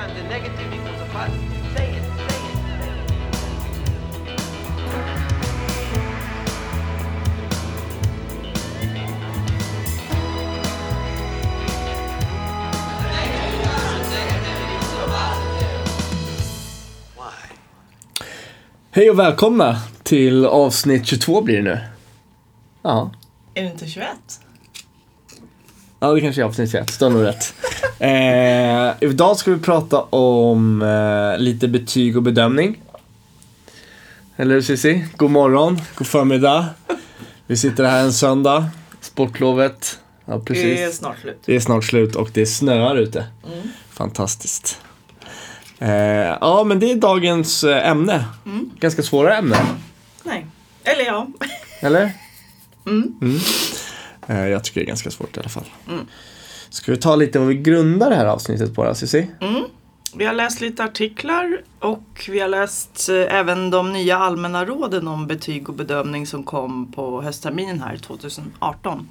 Times a negative equals a positive. Say it, say it. Hej och välkomna till avsnitt 22 blir det nu. Ja, Är det inte 21? ja det kanske är avsnitt 21, står nog rätt. Eh, idag ska vi prata om eh, lite betyg och bedömning. Eller hur Cissi? God morgon, god förmiddag. Vi sitter här en söndag, sportlovet. Ja, Det är precis. snart slut. Det är snart slut och det snöar ute. Mm. Fantastiskt. Eh, ja, men det är dagens eh, ämne. Mm. Ganska svåra ämne. Nej. Eller ja. Eller? Mm. Eh, jag tycker det är ganska svårt i alla fall. Ska vi ta lite vad vi grundar det här avsnittet på då, Cissi? Mm. Vi har läst lite artiklar och vi har läst eh, även de nya allmänna råden om betyg och bedömning som kom på höstterminen här 2018.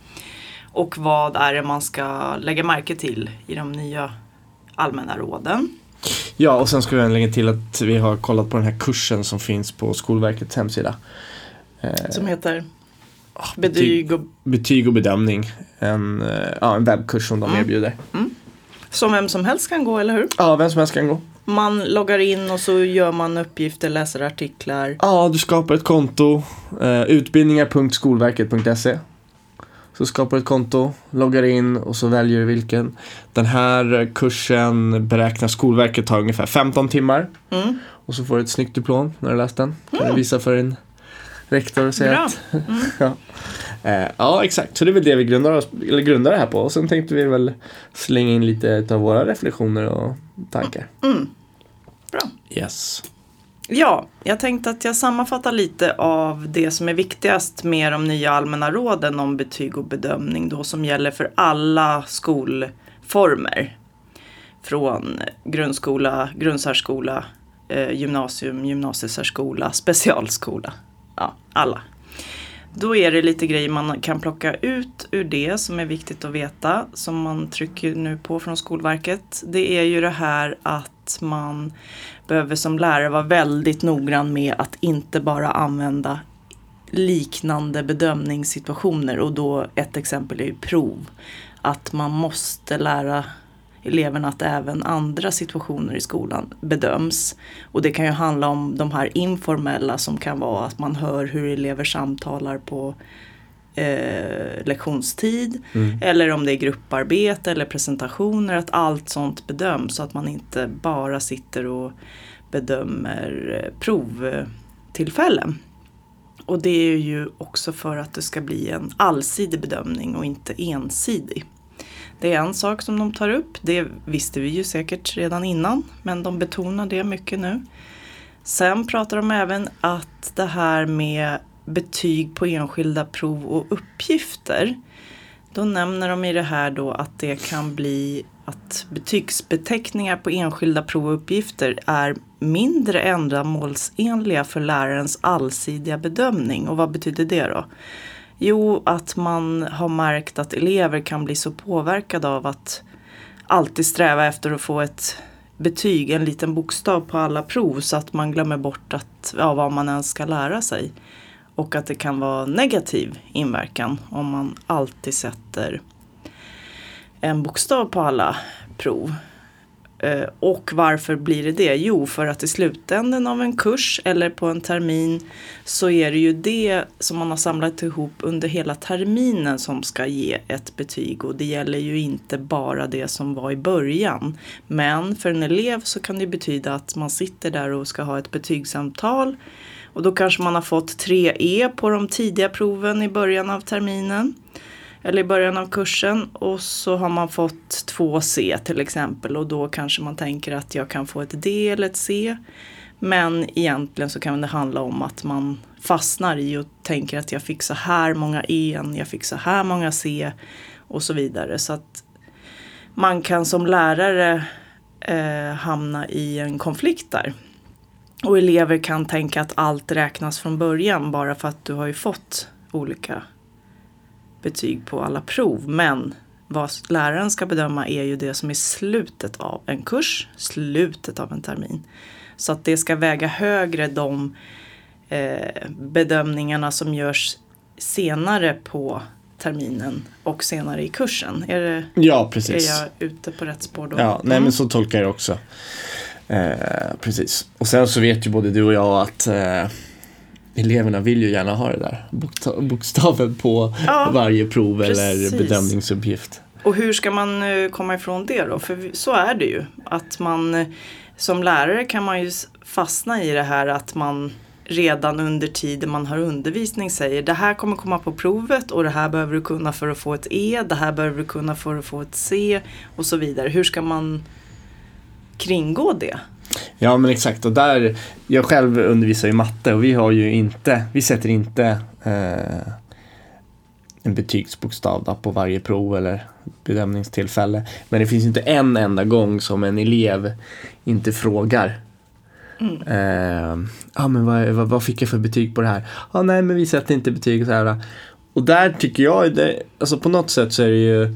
Och vad är det man ska lägga märke till i de nya allmänna råden? Ja, och sen ska vi lägga till att vi har kollat på den här kursen som finns på Skolverkets hemsida. Eh, Som heter betyg och betyg och bedömning. En, eh, ja, en webbkurs som de Mm. erbjuder. som vem som helst kan gå, eller hur? Ja, vem som helst kan gå. Man loggar in och så gör man uppgifter, läser artiklar. Ja, du skapar ett konto. Eh, utbildningar.skolverket.se Så skapar du ett konto, loggar in och så väljer du vilken. Den här kursen beräknar Skolverket ta ungefär 15 timmar. Mm. Och så får du ett snyggt diplom när du läst den. Kan du visa för din rektor och säga Bra. att... ja. Eh, ja, exakt. Så det är väl det vi grundar, oss, eller grundar det här på. Och sen tänkte vi väl slänga in lite av våra reflektioner och tankar. Mm. Bra. Yes. Ja, jag tänkte att jag sammanfattar lite av det som är viktigast med de nya allmänna råden om betyg och bedömning då som gäller för alla skolformer. Från grundskola, grundsärskola, eh, gymnasium, gymnasiesärskola, specialskola. Ja, alla. Då är det lite grejer man kan plocka ut ur det som är viktigt att veta som man trycker nu på från Skolverket. Det är ju det här att man behöver som lärare vara väldigt noggrann med att inte bara använda liknande bedömningssituationer och då ett exempel är ju prov. Att man måste lära eleverna att även andra situationer i skolan bedöms. Och det kan ju handla om de här informella som kan vara att man hör hur elever samtalar på eh, lektionstid. Eller om det är grupparbete eller presentationer, att allt sånt bedöms så att man inte bara sitter och bedömer eh, provtillfällen. Och det är ju också för att det ska bli en allsidig bedömning och inte ensidig. Det är en sak som de tar upp, det visste vi ju säkert redan innan, men de betonar det mycket nu. Sen pratar de även att det här med betyg på enskilda prov och uppgifter. Då nämner de i det här då att det kan bli att betygsbeteckningar på enskilda prov och uppgifter är mindre ändamålsenliga för lärarens allsidiga bedömning. Och vad betyder det då? Jo, att man har märkt att elever kan bli så påverkade av att alltid sträva efter att få ett betyg, en liten bokstav på alla prov så att man glömmer bort att, ja, vad man ens ska lära sig. Och att det kan vara negativ inverkan om man alltid sätter en bokstav på alla prov. Eh, och varför blir det det? Jo, för att i slutändan av en kurs eller på en termin så är det ju det som man har samlat ihop under hela terminen som ska ge ett betyg och det gäller ju inte bara det som var i början. Men för en elev så kan det betyda att man sitter där och ska ha ett betygssamtal och då kanske man har fått 3E e på de tidiga proven i början av terminen eller i början av kursen och så har man fått 2C till exempel och då kanske man tänker att jag kan få ett D eller ett C. Men egentligen så kan det handla om att man fastnar i och tänker att jag fick så här många E, jag fick så här många C och så vidare. Så att man kan som lärare eh, hamna i en konflikt där. Och elever kan tänka att allt räknas från början bara för att du har ju fått olika betyg på alla prov. Men vad läraren ska bedöma är ju det som är slutet av en kurs, slutet av en termin. Så att det ska väga högre de eh, bedömningarna som görs senare på terminen och senare i kursen. Är, det, Ja, är precis. jag ute på rätt spår då? Ja, nej men så tolkar jag det också. Eh, precis. Och sen så vet ju både du och jag att eh, eleverna vill ju gärna ha det där bokstaven på Ja, varje prov precis. eller bedömningsuppgift. Och hur ska man eh, komma ifrån det då? För så är det ju. Att man eh, som lärare kan man ju fastna i det här att man redan under tiden man har undervisning säger det här kommer komma på provet och det här behöver du kunna för att få ett E, det här behöver du kunna för att få ett C och så vidare. Hur ska man kringgå det? Ja men exakt och där, jag själv undervisar ju matte och vi har ju inte, vi sätter inte eh, en betygsbokstav på varje prov eller bedömningstillfälle. Men det finns inte en enda gång som en elev inte frågar. Eh, ah, men vad, vad, vad fick jag för betyg på det här? Ah, nej men vi sätter inte betyg så här. Och där tycker jag, det, alltså på något sätt så är det ju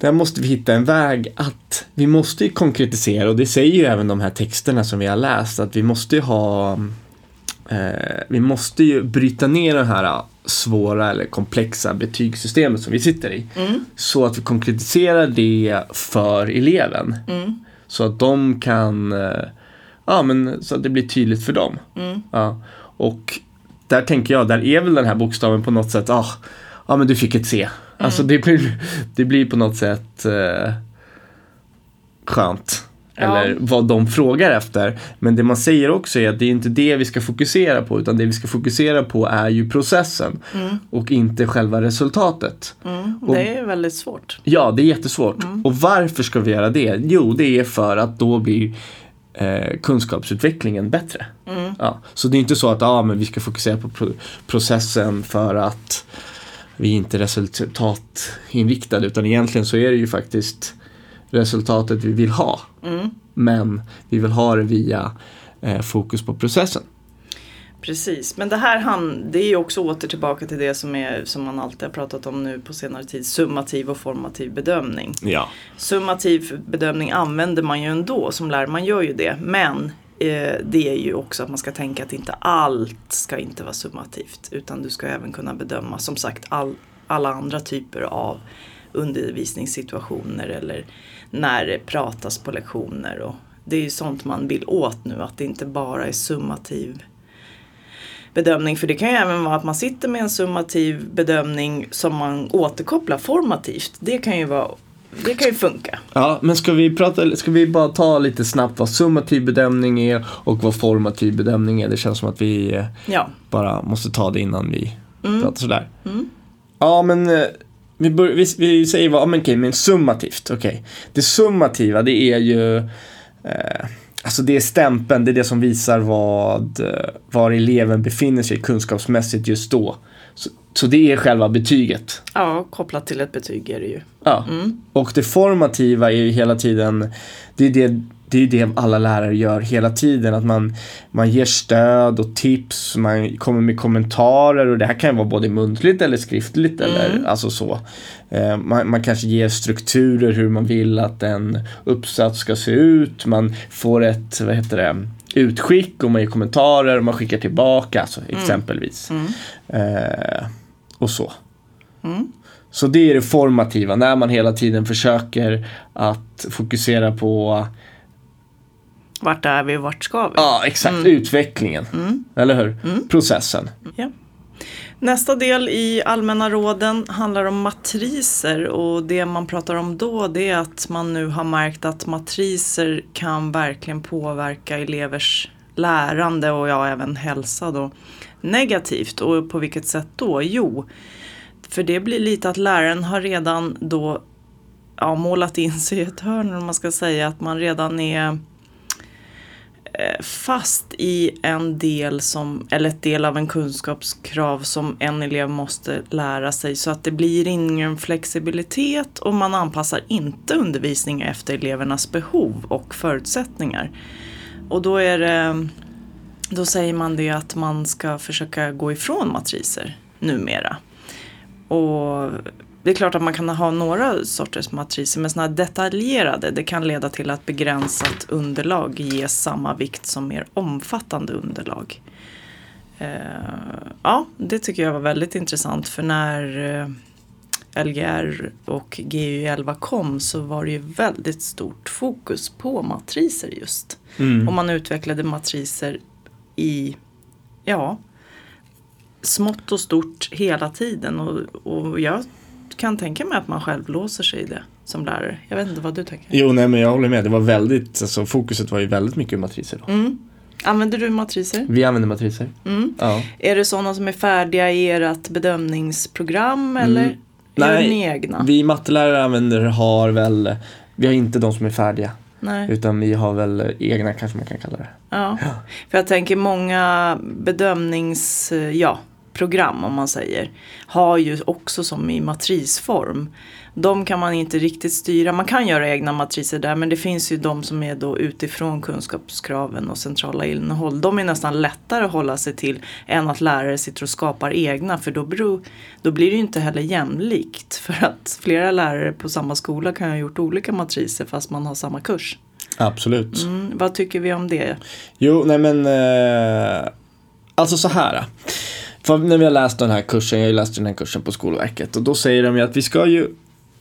där måste vi hitta en väg att vi måste ju konkretisera och det säger ju även de här texterna som vi har läst att vi måste ju ha eh, vi måste ju bryta ner det här svåra eller komplexa betygssystemet som vi sitter i. Så att vi konkretiserar det för eleven. Så att de kan, eh, ja men så att det blir tydligt för dem. Ja. Och där tänker jag, där är väl den här bokstaven på något sätt, ah, ja men du fick ett C. Alltså det blir, det blir på något sätt eh, skönt. Ja. Eller vad de frågar efter. Men det man säger också är att det är inte det vi ska fokusera på utan det vi ska fokusera på är ju processen och inte själva resultatet. Och- Det är väldigt svårt. Ja, det är jättesvårt. Och varför ska vi göra det? Jo, det är för att då blir eh, kunskapsutvecklingen bättre. Ja, så det är inte så att ah, men vi ska fokusera på pro- processen för att vi inte är resultatinriktade utan egentligen så är det ju faktiskt resultatet vi vill ha. Men vi vill ha det via eh, fokus på processen. Precis, men det här han, det är ju också åter tillbaka till det som, är, som man alltid har pratat om nu på senare tid, summativ och formativ bedömning. Ja. Summativ bedömning använder man ju ändå som lärare, man gör ju det. Men Eh, det är ju också att man ska tänka att inte allt ska inte vara summativt. Utan du ska även kunna bedöma som sagt all, alla andra typer av undervisningssituationer eller när det pratas på lektioner. Och det är ju sånt man vill åt nu, att det inte bara är summativ bedömning. För det kan ju även vara att man sitter med en summativ bedömning som man återkopplar formativt. Det kan ju vara det kan ju funka. Ja, men ska vi, prata, ska vi bara ta lite snabbt vad summativ bedömning är och vad formativ bedömning är? Det känns som att vi eh, Ja. bara måste ta det innan vi pratar sådär. Ja, men eh, vi, bör, vi, vi säger vad, men okej, men summativt, okej. Det summativa, det är ju, eh, alltså det är stämpeln, det är det som visar vad, eh, var eleven befinner sig kunskapsmässigt just då. Så, så det är själva betyget. ja, kopplat till ett betyg är det ju. Ja. Och det formativa är ju hela tiden, det är det, det är det alla lärare gör hela tiden. Att man, man ger stöd och tips, man kommer med kommentarer och det här kan vara både muntligt eller skriftligt eller alltså så. Eh, man, man kanske ger strukturer hur man vill att en uppsats ska se ut. Man får ett, vad heter det, utskick och man ger kommentarer och man skickar tillbaka, alltså, exempelvis. Eh, och så. Så det är det formativa, när man hela tiden försöker att fokusera på Vart är vi och vart ska vi? Ja, exakt. Utvecklingen. Eller hur? Processen. Ja. Nästa del i allmänna råden handlar om matriser och det man pratar om då det är att man nu har märkt att matriser kan verkligen påverka elevers lärande och ja, även hälsa då negativt. Och på vilket sätt då? Jo, för det blir lite att läraren har redan då ja, målat in sig i ett hörn om man ska säga att man redan är Eh, fast i en del som, eller ett del av en kunskapskrav som en elev måste lära sig så att det blir ingen flexibilitet och man anpassar inte undervisningen efter elevernas behov och förutsättningar. Och då är det, då säger man det att man ska försöka gå ifrån matriser numera. Och det är klart att man kan ha några sorters matriser men sådana här detaljerade det kan leda till att begränsat underlag ges samma vikt som mer omfattande underlag. Eh, ja, det tycker jag var väldigt intressant för när eh, LGR och GU11 kom så var det ju väldigt stort fokus på matriser just. Mm. Och man utvecklade matriser i, ja, smått och stort hela tiden. Och, och jag kan tänka mig att man själv låser sig i det som lärare. Jag vet inte vad du tänker. Jo, nej men jag håller med. Det var väldigt, alltså fokuset var ju väldigt mycket matriser då. Mm. Använder du matriser? Vi använder matriser. Mm. Ja. Är det sådana som är färdiga i ert bedömningsprogram eller gör Nej, ni egna? Vi mattelärare använder, har väl, vi har inte de som är färdiga. Nej. Utan vi har väl egna kanske man kan kalla det. Ja. För jag tänker många bedömnings, ja, program om man säger har ju också som i matrisform. De kan man inte riktigt styra. Man kan göra egna matriser där men det finns ju de som är då utifrån kunskapskraven och centrala innehåll. De är nästan lättare att hålla sig till än att lärare sitter och skapar egna för då, beror, då blir det ju inte heller jämlikt. För att flera lärare på samma skola kan ha gjort olika matriser fast man har samma kurs. Absolut. Mm, vad tycker vi om det? Jo, nej men eh, alltså så här. För när vi har läst den här kursen, jag har ju läst den här kursen på Skolverket och då säger de ju att vi ska ju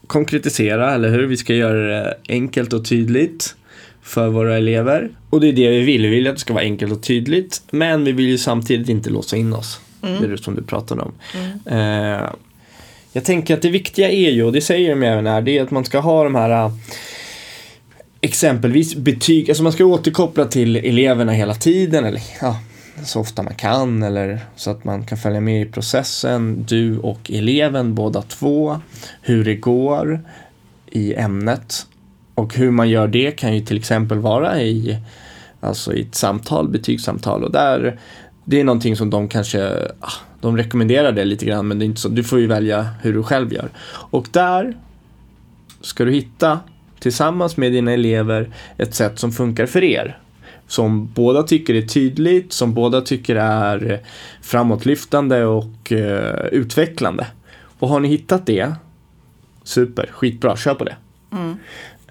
konkretisera, eller hur? Vi ska göra det enkelt och tydligt för våra elever. Och det är det vi vill, vi vill att det ska vara enkelt och tydligt. Men vi vill ju samtidigt inte låsa in oss. Det är det som du pratade om. Eh, jag tänker att det viktiga är ju, och det säger de även här, det är att man ska ha de här eh, exempelvis betyg, alltså man ska återkoppla till eleverna hela tiden eller ja, så ofta man kan eller så att man kan följa med i processen, du och eleven båda två, hur det går i ämnet och hur man gör det kan ju till exempel vara i, alltså i ett samtal, betygssamtal och där det är någonting som de kanske, ah, de rekommenderar det lite grann men det är inte så, du får ju välja hur du själv gör. Och där ska du hitta tillsammans med dina elever ett sätt som funkar för er. Som båda tycker är tydligt, som båda tycker är framåtlyftande och eh, utvecklande. Och har ni hittat det, super, skitbra, kör på det.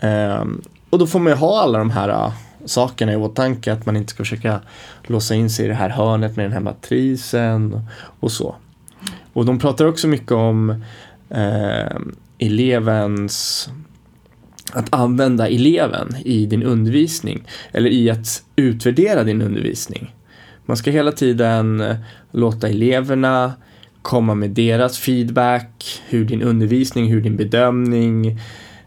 Ehm, och då får man ju ha alla de här uh, sakerna i åtanke, att man inte ska försöka låsa in sig i det här hörnet med den här matrisen och så. Och de pratar också mycket om eh, elevens att använda eleven i din undervisning eller i att utvärdera din undervisning. Man ska hela tiden eh, låta eleverna komma med deras feedback, hur din undervisning, hur din bedömning,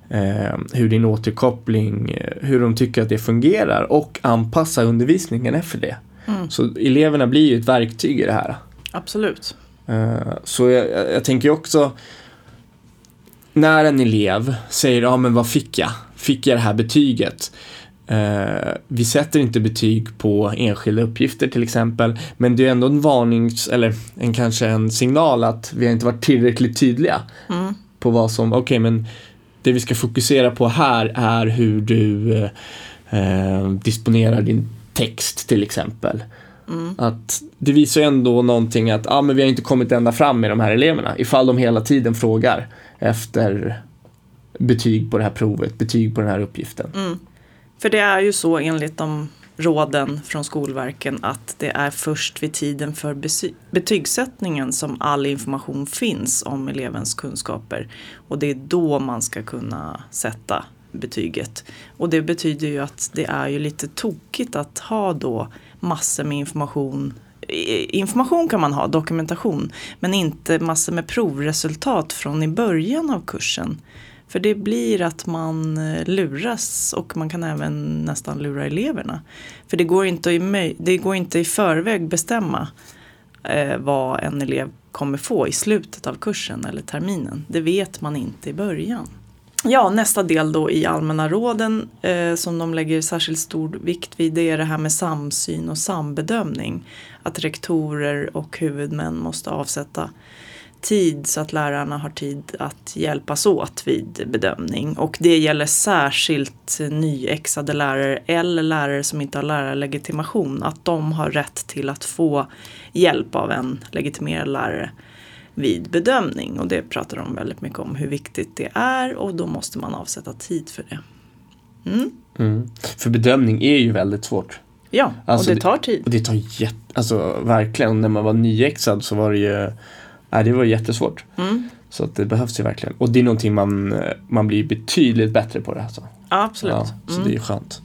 eh, hur din återkoppling, eh, hur de tycker att det fungerar och anpassa undervisningen efter det. Så eleverna blir ju ett verktyg i det här. Absolut. Eh, Så jag jag tänker också när en elev säger ja men vad fick jag? Fick jag det här betyget? Eh, vi sätter inte betyg på enskilda uppgifter till exempel men det är ändå en varnings eller en, kanske en signal att vi har inte varit tillräckligt tydliga på vad som, okej men det vi ska fokusera på här är hur du eh, disponerar din text till exempel. Att det visar ju ändå någonting att ah, men vi har inte kommit ända fram med de här eleverna. Ifall de hela tiden frågar efter betyg på det här provet, betyg på den här uppgiften. Mm. För det är ju så enligt de råden från Skolverken att det är först vid tiden för betygssättningen som all information finns om elevens kunskaper. Och det är då man ska kunna sätta betyget. Och det betyder ju att det är ju lite tokigt att ha då massor med information Information kan man ha, dokumentation, men inte massor med provresultat från i början av kursen. För det blir att man eh, luras och man kan även nästan lura eleverna. För det går inte i, det går inte i förväg bestämma eh, vad en elev kommer få i slutet av kursen eller terminen. Det vet man inte i början. Ja, nästa del då i allmänna råden eh, som de lägger särskilt stor vikt vid det är det här med samsyn och sambedömning. Att rektorer och huvudmän måste avsätta tid så att lärarna har tid att hjälpas åt vid bedömning. Och det gäller särskilt nyexade lärare eller lärare som inte har lärarlegitimation. Att de har rätt till att få hjälp av en legitimerad lärare vid bedömning. Och det pratar de väldigt mycket om hur viktigt det är och då måste man avsätta tid för det. Mm. Mm. För bedömning är ju väldigt svårt. Ja, Alltså, och det tar tid. Och det tar jätte, alltså verkligen, när man var nyexad så var det ju, nej det var jättesvårt. Mm. Så att det behövs ju verkligen. Och det är någonting man, man blir betydligt bättre på det alltså. Ja, absolut. Ja, så Mm. det är ju skönt.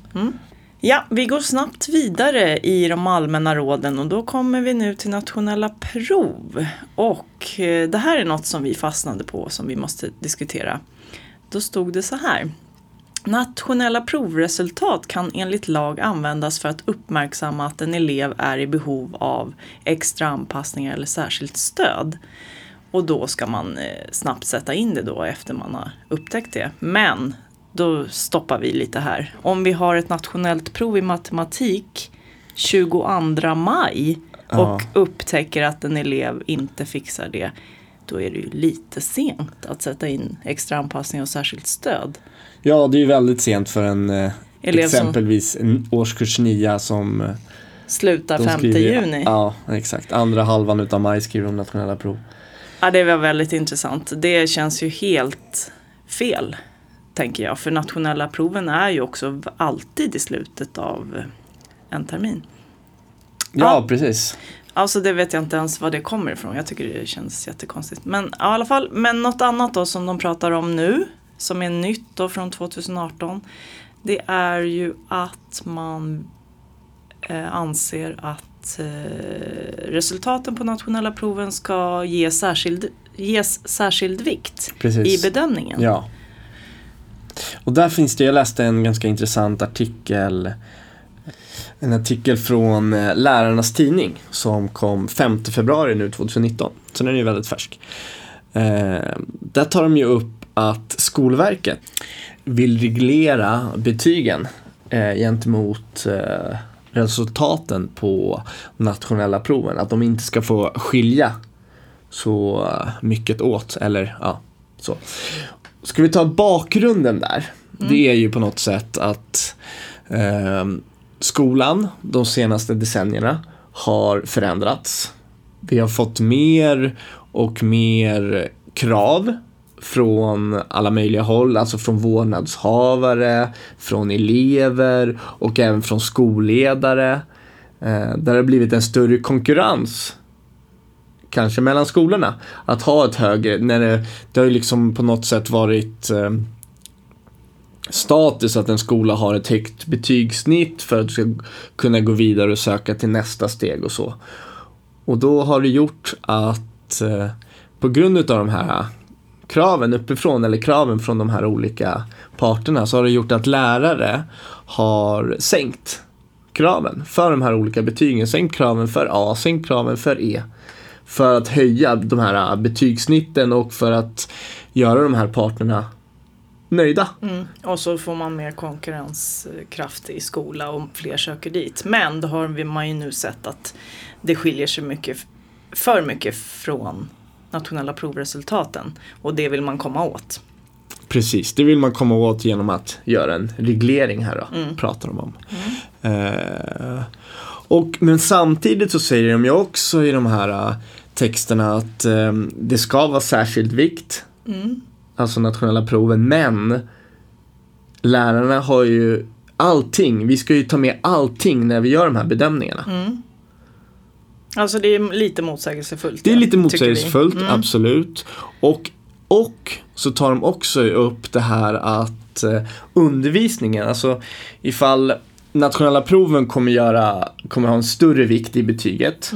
Ja, vi går snabbt vidare i de allmänna råden och då kommer vi nu till nationella prov. Och eh, det här är något som vi fastnade på som vi måste diskutera. Då stod det så här. Nationella provresultat kan enligt lag användas för att uppmärksamma att en elev är i behov av extra anpassningar eller särskilt stöd. Och då ska man eh, snabbt sätta in det då efter man har upptäckt det. Men då stoppar vi lite här. Om vi har ett nationellt prov i matematik 22 maj och Ja. upptäcker att en elev inte fixar det. Då är det ju lite sent att sätta in extra anpassning och särskilt stöd. Ja, det är ju väldigt sent för en eh, exempelvis en årskurs 9 som eh, Slutar de 5 skriver, juni. Ja. Ja, exakt. Andra halvan utav maj skriver de nationella prov. det var väldigt intressant. Det känns ju helt fel, tänker jag. För nationella proven är ju också alltid i slutet av en termin. Ja, Ja. precis. Alltså det vet jag inte ens var det kommer ifrån. Jag tycker det känns jättekonstigt. Men ja, i alla fall, men något annat då som de pratar om nu, som är nytt då från 2018. Det är ju att man eh, anser att eh, resultaten på nationella proven ska ge särskild, ges särskild vikt Precis. i bedömningen. Ja. Och där finns det, jag läste en ganska intressant artikel en artikel från eh, Lärarnas Tidning som kom 5 februari nu 2019. Så den är ju väldigt färsk. Eh, där tar de ju upp att Skolverket vill reglera betygen eh, gentemot eh, resultaten på nationella proven. Att de inte ska få skilja så eh, mycket åt, eller ja, så. Ska vi ta bakgrunden där? Det är ju på något sätt att ehm, skolan de senaste decennierna har förändrats. Vi har fått mer och mer krav från alla möjliga håll, alltså från vårdnadshavare, från elever och även från skolledare. Eh, där det har blivit en större konkurrens kanske mellan skolorna. Att ha ett högre, när det, det har ju liksom på något sätt varit eh, status att en skola har ett högt betygssnitt för att du ska kunna gå vidare och söka till nästa steg och så. Och då har det gjort att eh, på grund av de här kraven uppifrån eller kraven från de här olika parterna så har det gjort att lärare har sänkt kraven för de här olika betygen. Sänkt kraven för A, sänkt kraven för E. För att höja de här betygssnitten och för att göra de här parterna nöjda. Mm. Och så får man mer konkurrenskraft i skola och fler söker dit. Men då har man ju nu sett att det skiljer sig mycket, för mycket från nationella provresultaten. Och det vill man komma åt. Precis, det vill man komma åt genom att göra en reglering här då, pratar de om. Eh, och, men samtidigt så säger de ju också i de här eh, texterna att eh, det ska vara särskild vikt, alltså nationella proven, men lärarna har ju allting, vi ska ju ta med allting när vi gör de här bedömningarna. Alltså det är lite motsägelsefullt. Det är lite motsägelsefullt, absolut. Och, och så tar de också upp det här att eh, undervisningen, alltså ifall nationella proven kommer, göra, kommer ha en större vikt i betyget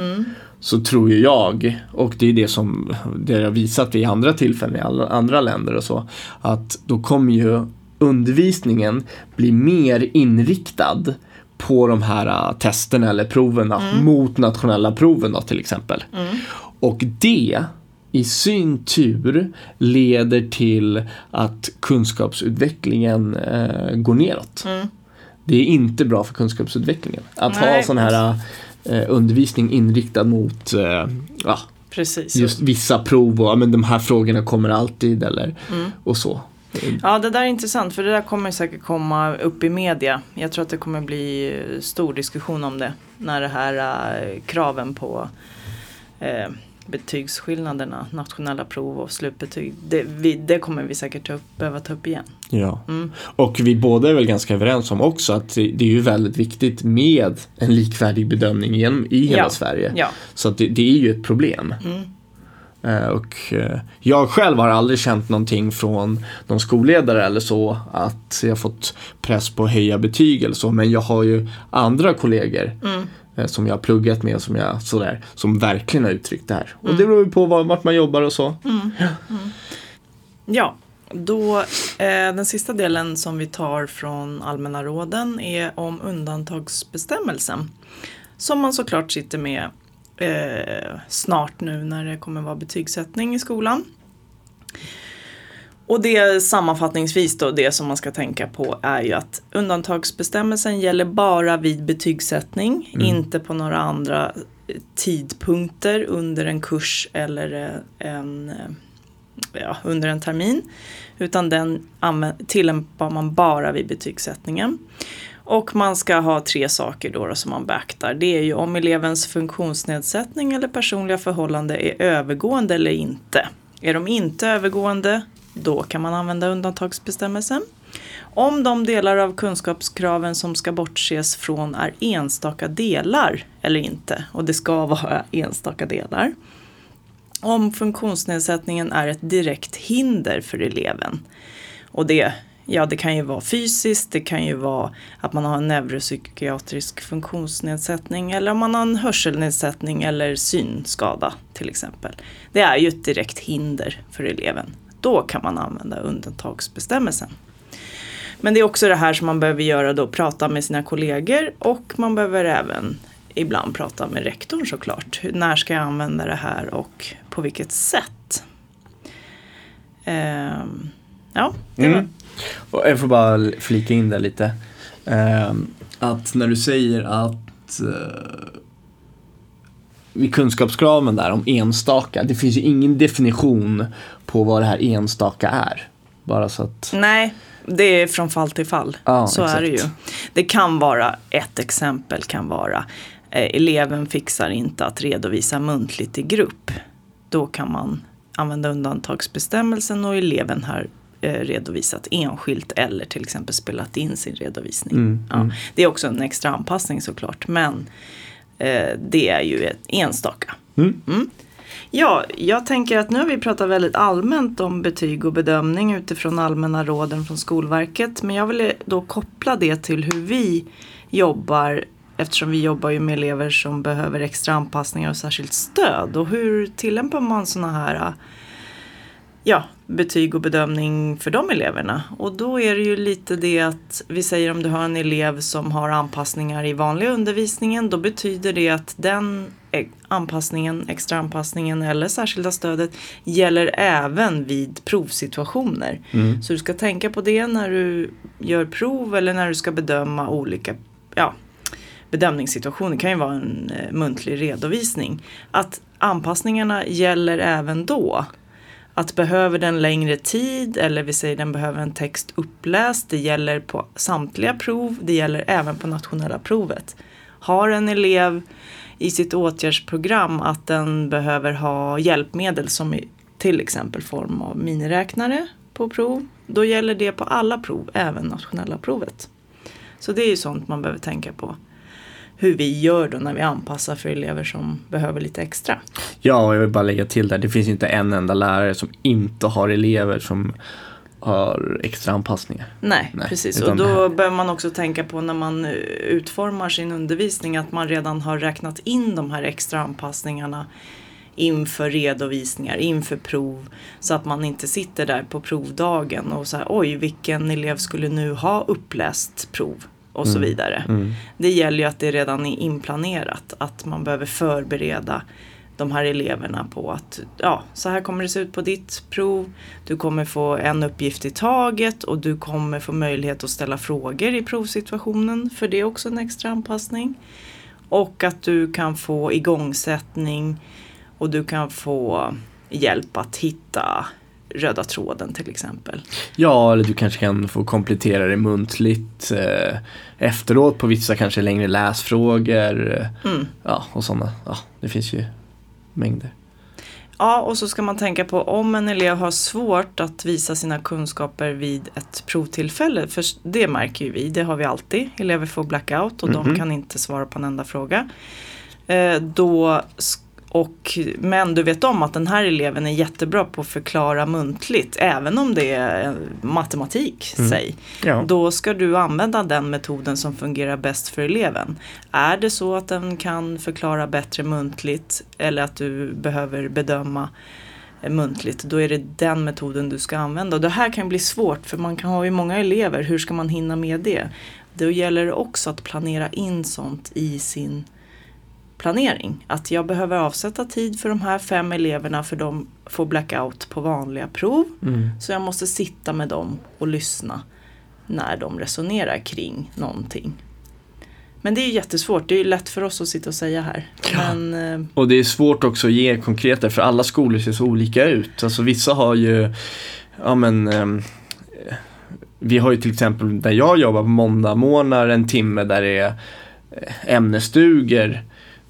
så tror ju jag, och det är det som det har visat vid andra tillfällen i alla andra länder och så, att då kommer ju undervisningen bli mer inriktad på de här uh, testerna eller proverna mot nationella proven då, till exempel. Och det i sin tur leder till att kunskapsutvecklingen eh, går neråt. Det är inte bra för kunskapsutvecklingen. Att ha Nej. sån här eh, undervisning inriktad mot eh, ja, Precis. just vissa prov och ja, men de här frågorna kommer alltid eller Mm. och så. Ja, det där är intressant för det där kommer säkert komma upp i media. Jag tror att det kommer bli stor diskussion om det när det här eh, kraven på eh, betygsskillnaderna, nationella prov och slutbetyg. Det, vi, det kommer vi säkert ta upp, behöva ta upp igen. Ja. Mm. Och vi båda är väl ganska överens om också att det är ju väldigt viktigt med en likvärdig bedömning genom, i hela Ja. Sverige. Ja. Så det, det är ju ett problem. Mm. Eh, Och eh, jag själv har aldrig känt någonting från någon skolledare eller så att jag fått press på att höja betyg eller så. Men jag har ju andra kollegor Mm. Eh, som jag har pluggat med som jag sådär, som verkligen har uttryckt det här. Mm. Och det beror ju på var, vart man jobbar och så. Ja, då eh, den sista delen som vi tar från allmänna råden är om undantagsbestämmelsen. Som man såklart sitter med eh, snart nu när det kommer vara betygssättning i skolan. Och det sammanfattningsvis då, det som man ska tänka på är ju att undantagsbestämmelsen gäller bara vid betygssättning, inte på några andra eh, tidpunkter under en kurs eller eh, en, eh, ja, under en termin. Utan den tillämpar man bara vid betygssättningen. Och man ska ha tre saker då, då som man beaktar. Det är ju om elevens funktionsnedsättning eller personliga förhållande är övergående eller inte. Är de inte övergående, då kan man använda undantagsbestämmelsen. Om de delar av kunskapskraven som ska bortses från är enstaka delar eller inte, och det ska vara enstaka delar. Om funktionsnedsättningen är ett direkt hinder för eleven. Och det, ja, det kan ju vara fysiskt, det kan ju vara att man har en neuropsykiatrisk funktionsnedsättning eller om man har en hörselnedsättning eller synskada till exempel. Det är ju ett direkt hinder för eleven. Då kan man använda undantagsbestämmelsen. Men det är också det här som man behöver göra då, prata med sina kollegor och man behöver även ibland prata med rektorn såklart. Hur, när ska jag använda det här och på vilket sätt? Ehm, ja, det var, Mm. Och jag får bara flika in där lite. Ehm, att när du säger att eh, kunskapskraven där om enstaka, det finns ju ingen definition på vad det här enstaka är. Bara så att, Nej, det är från fall till fall. Ja, Så är det ju. exakt. Det kan vara, ett exempel kan vara, eh, eleven fixar inte att redovisa muntligt i grupp. Då kan man använda undantagsbestämmelsen och eleven har eh, redovisat enskilt eller till exempel spelat in sin redovisning. Mm, ja. Det är också en extra anpassning såklart, men det är ju ett enstaka. Mm. Ja, jag tänker att nu har vi pratat väldigt allmänt om betyg och bedömning utifrån allmänna råden från Skolverket. Men jag vill då koppla det till hur vi jobbar eftersom vi jobbar ju med elever som behöver extra anpassningar och särskilt stöd. Och hur tillämpar man sådana här ja, betyg och bedömning för de eleverna. Och då är det ju lite det att vi säger om du har en elev som har anpassningar i vanliga undervisningen. Då betyder det att den e- anpassningen, extra anpassningen eller särskilda stödet gäller även vid provsituationer. Så du ska tänka på det när du gör prov eller när du ska bedöma olika ja, bedömningssituationer. Det kan ju vara en eh, muntlig redovisning. Att anpassningarna gäller även då. Att behöver den längre tid eller vi säger den behöver en text uppläst. Det gäller på samtliga prov. Det gäller även på nationella provet. Har en elev i sitt åtgärdsprogram att den behöver ha hjälpmedel som i till exempel form av miniräknare på prov. Då gäller det på alla prov, även nationella provet. Så det är ju sånt man behöver tänka på. Hur vi gör då när vi anpassar för elever som behöver lite extra. Ja, och jag vill bara lägga till där, det finns inte en enda lärare som inte har elever som har extra anpassningar. Nej, Nej, precis. Och då behöver man också tänka på när man utformar sin undervisning att man redan har räknat in de här extra anpassningarna inför redovisningar, inför prov. Så att man inte sitter där på provdagen och så här, oj vilken elev skulle nu ha uppläst prov och så vidare. Det gäller ju att det redan är inplanerat, att man behöver förbereda de här eleverna på att ja, så här kommer det se ut på ditt prov. Du kommer få en uppgift i taget och du kommer få möjlighet att ställa frågor i provsituationen för det är också en extra anpassning. Och att du kan få igångsättning och du kan få hjälp att hitta röda tråden till exempel. Ja, eller du kanske kan få komplettera det muntligt eh, efteråt på vissa kanske längre läsfrågor. eh, Mm. Ja, och sådana. Ja, det finns ju mängder. Ja, och så ska man tänka på om en elev har svårt att visa sina kunskaper vid ett provtillfälle, för det märker ju vi, det har vi alltid. Elever får blackout och de kan inte svara på en enda fråga. Eh, då, sk- och, men du vet om att den här eleven är jättebra på att förklara muntligt, även om det är eh, matematik, säg. Ja. Då ska du använda den metoden som fungerar bäst för eleven. Är det så att den kan förklara bättre muntligt eller att du behöver bedöma eh, muntligt, då är det den metoden du ska använda. Och det här kan bli svårt för man kan ha ju många elever, hur ska man hinna med det? Då gäller det också att planera in sånt i sin planering. Att jag behöver avsätta tid för de här fem eleverna för de får blackout på vanliga prov. Så jag måste sitta med dem och lyssna när de resonerar kring någonting. Men det är jättesvårt, det är ju lätt för oss att sitta och säga här. Men eh, Och det är svårt också att ge konkreta för alla skolor ser så olika ut. Alltså vissa har ju, ja men ehm, vi har ju till exempel där jag jobbar på måndagmorgnar en timme där det är eh, ämnesstugor.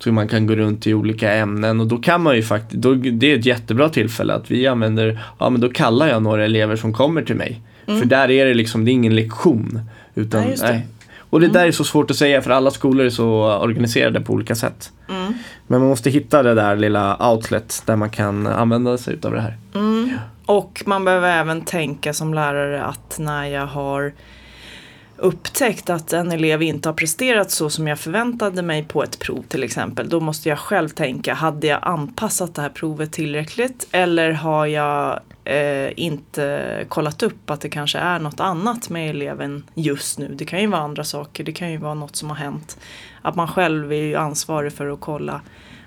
Så man kan gå runt i olika ämnen och då kan man ju faktiskt, då, det är ett jättebra tillfälle att vi använder, ja men då kallar jag några elever som kommer till mig. För där är det liksom, det är ingen lektion. Utan, Mm. Nej, det. nej. Och det där är så svårt att säga för alla skolor är så organiserade på olika sätt. mm, Men man måste hitta det där lilla outlet där man kan använda sig utav det här. Och man behöver även tänka som lärare att när jag har upptäckt att en elev inte har presterat så som jag förväntade mig på ett prov till exempel. Då måste jag själv tänka, hade jag anpassat det här provet tillräckligt? Eller har jag eh, inte kollat upp att det kanske är något annat med eleven just nu? Det kan ju vara andra saker, det kan ju vara något som har hänt. Att man själv är ju ansvarig för att kolla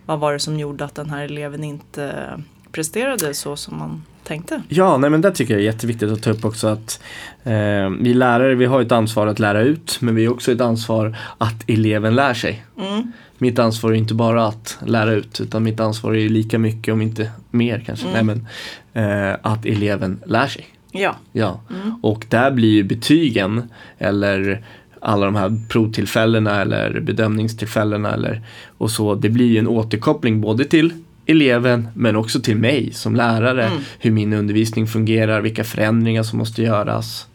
vad var det som gjorde att den här eleven inte eh, presterade så som man tänkte. Ja, nej men det tycker jag är jätteviktigt att ta upp också att eh, vi lärare, vi har ett ansvar att lära ut men vi har också ett ansvar att eleven lär sig. Mm. Mitt ansvar är inte bara att lära ut utan mitt ansvar är lika mycket om inte mer kanske. Nej, men, eh, att eleven lär sig. Ja. Ja, och där blir ju betygen eller alla de här provtillfällena eller bedömningstillfällena eller och så. Det blir ju en återkoppling både till eleven men också till mig som lärare. Hur min undervisning fungerar, vilka förändringar som måste göras.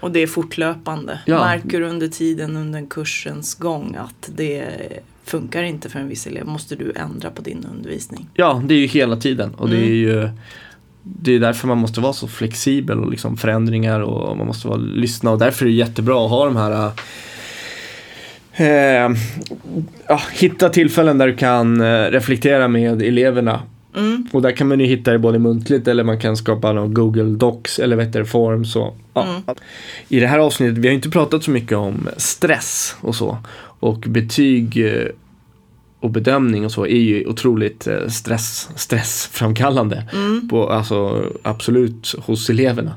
Och det är fortlöpande. Ja. Märker du under tiden under kursens gång att det funkar inte för en viss elev måste du ändra på din undervisning. Ja, det är ju hela tiden och det är ju det är därför man måste vara så flexibel och liksom förändringar och man måste vara, lyssna och därför är det jättebra att ha de här eh, ja, hitta tillfällen där du kan eh, reflektera med eleverna. Och där kan man ju hitta det både muntligt eller man kan skapa någon Google Docs eller vad heter Forms. Och, ja. I det här avsnittet, vi har inte pratat så mycket om stress och så. Och betyg eh, och bedömning och så är ju otroligt eh, stress, stressframkallande. På, alltså absolut hos eleverna.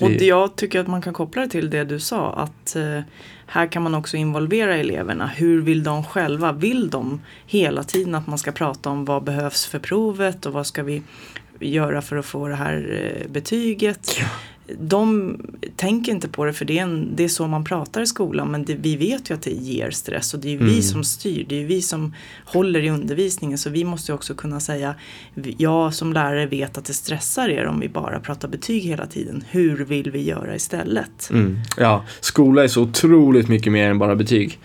Och jag tycker att man kan koppla det till det du sa att eh, här kan man också involvera eleverna. Hur vill de själva? Vill de hela tiden att man ska prata om vad behövs för provet och vad ska vi göra för att få det här eh, betyget? De tänker inte på det för det är, en, det är så man pratar i skolan men det, vi vet ju att det ger stress och det är ju vi som styr, det är vi som håller i undervisningen så vi måste ju också kunna säga jag som lärare vet att det stressar er om vi bara pratar betyg hela tiden. Hur vill vi göra istället? Mm. Ja, skola är så otroligt mycket mer än bara betyg.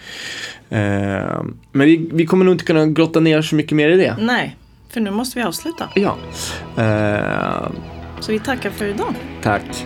Eh, men vi, vi kommer nog inte kunna grotta ner så mycket mer i det. Nej, för nu måste vi avsluta. Ja. Eh, så vi tackar för idag. tack.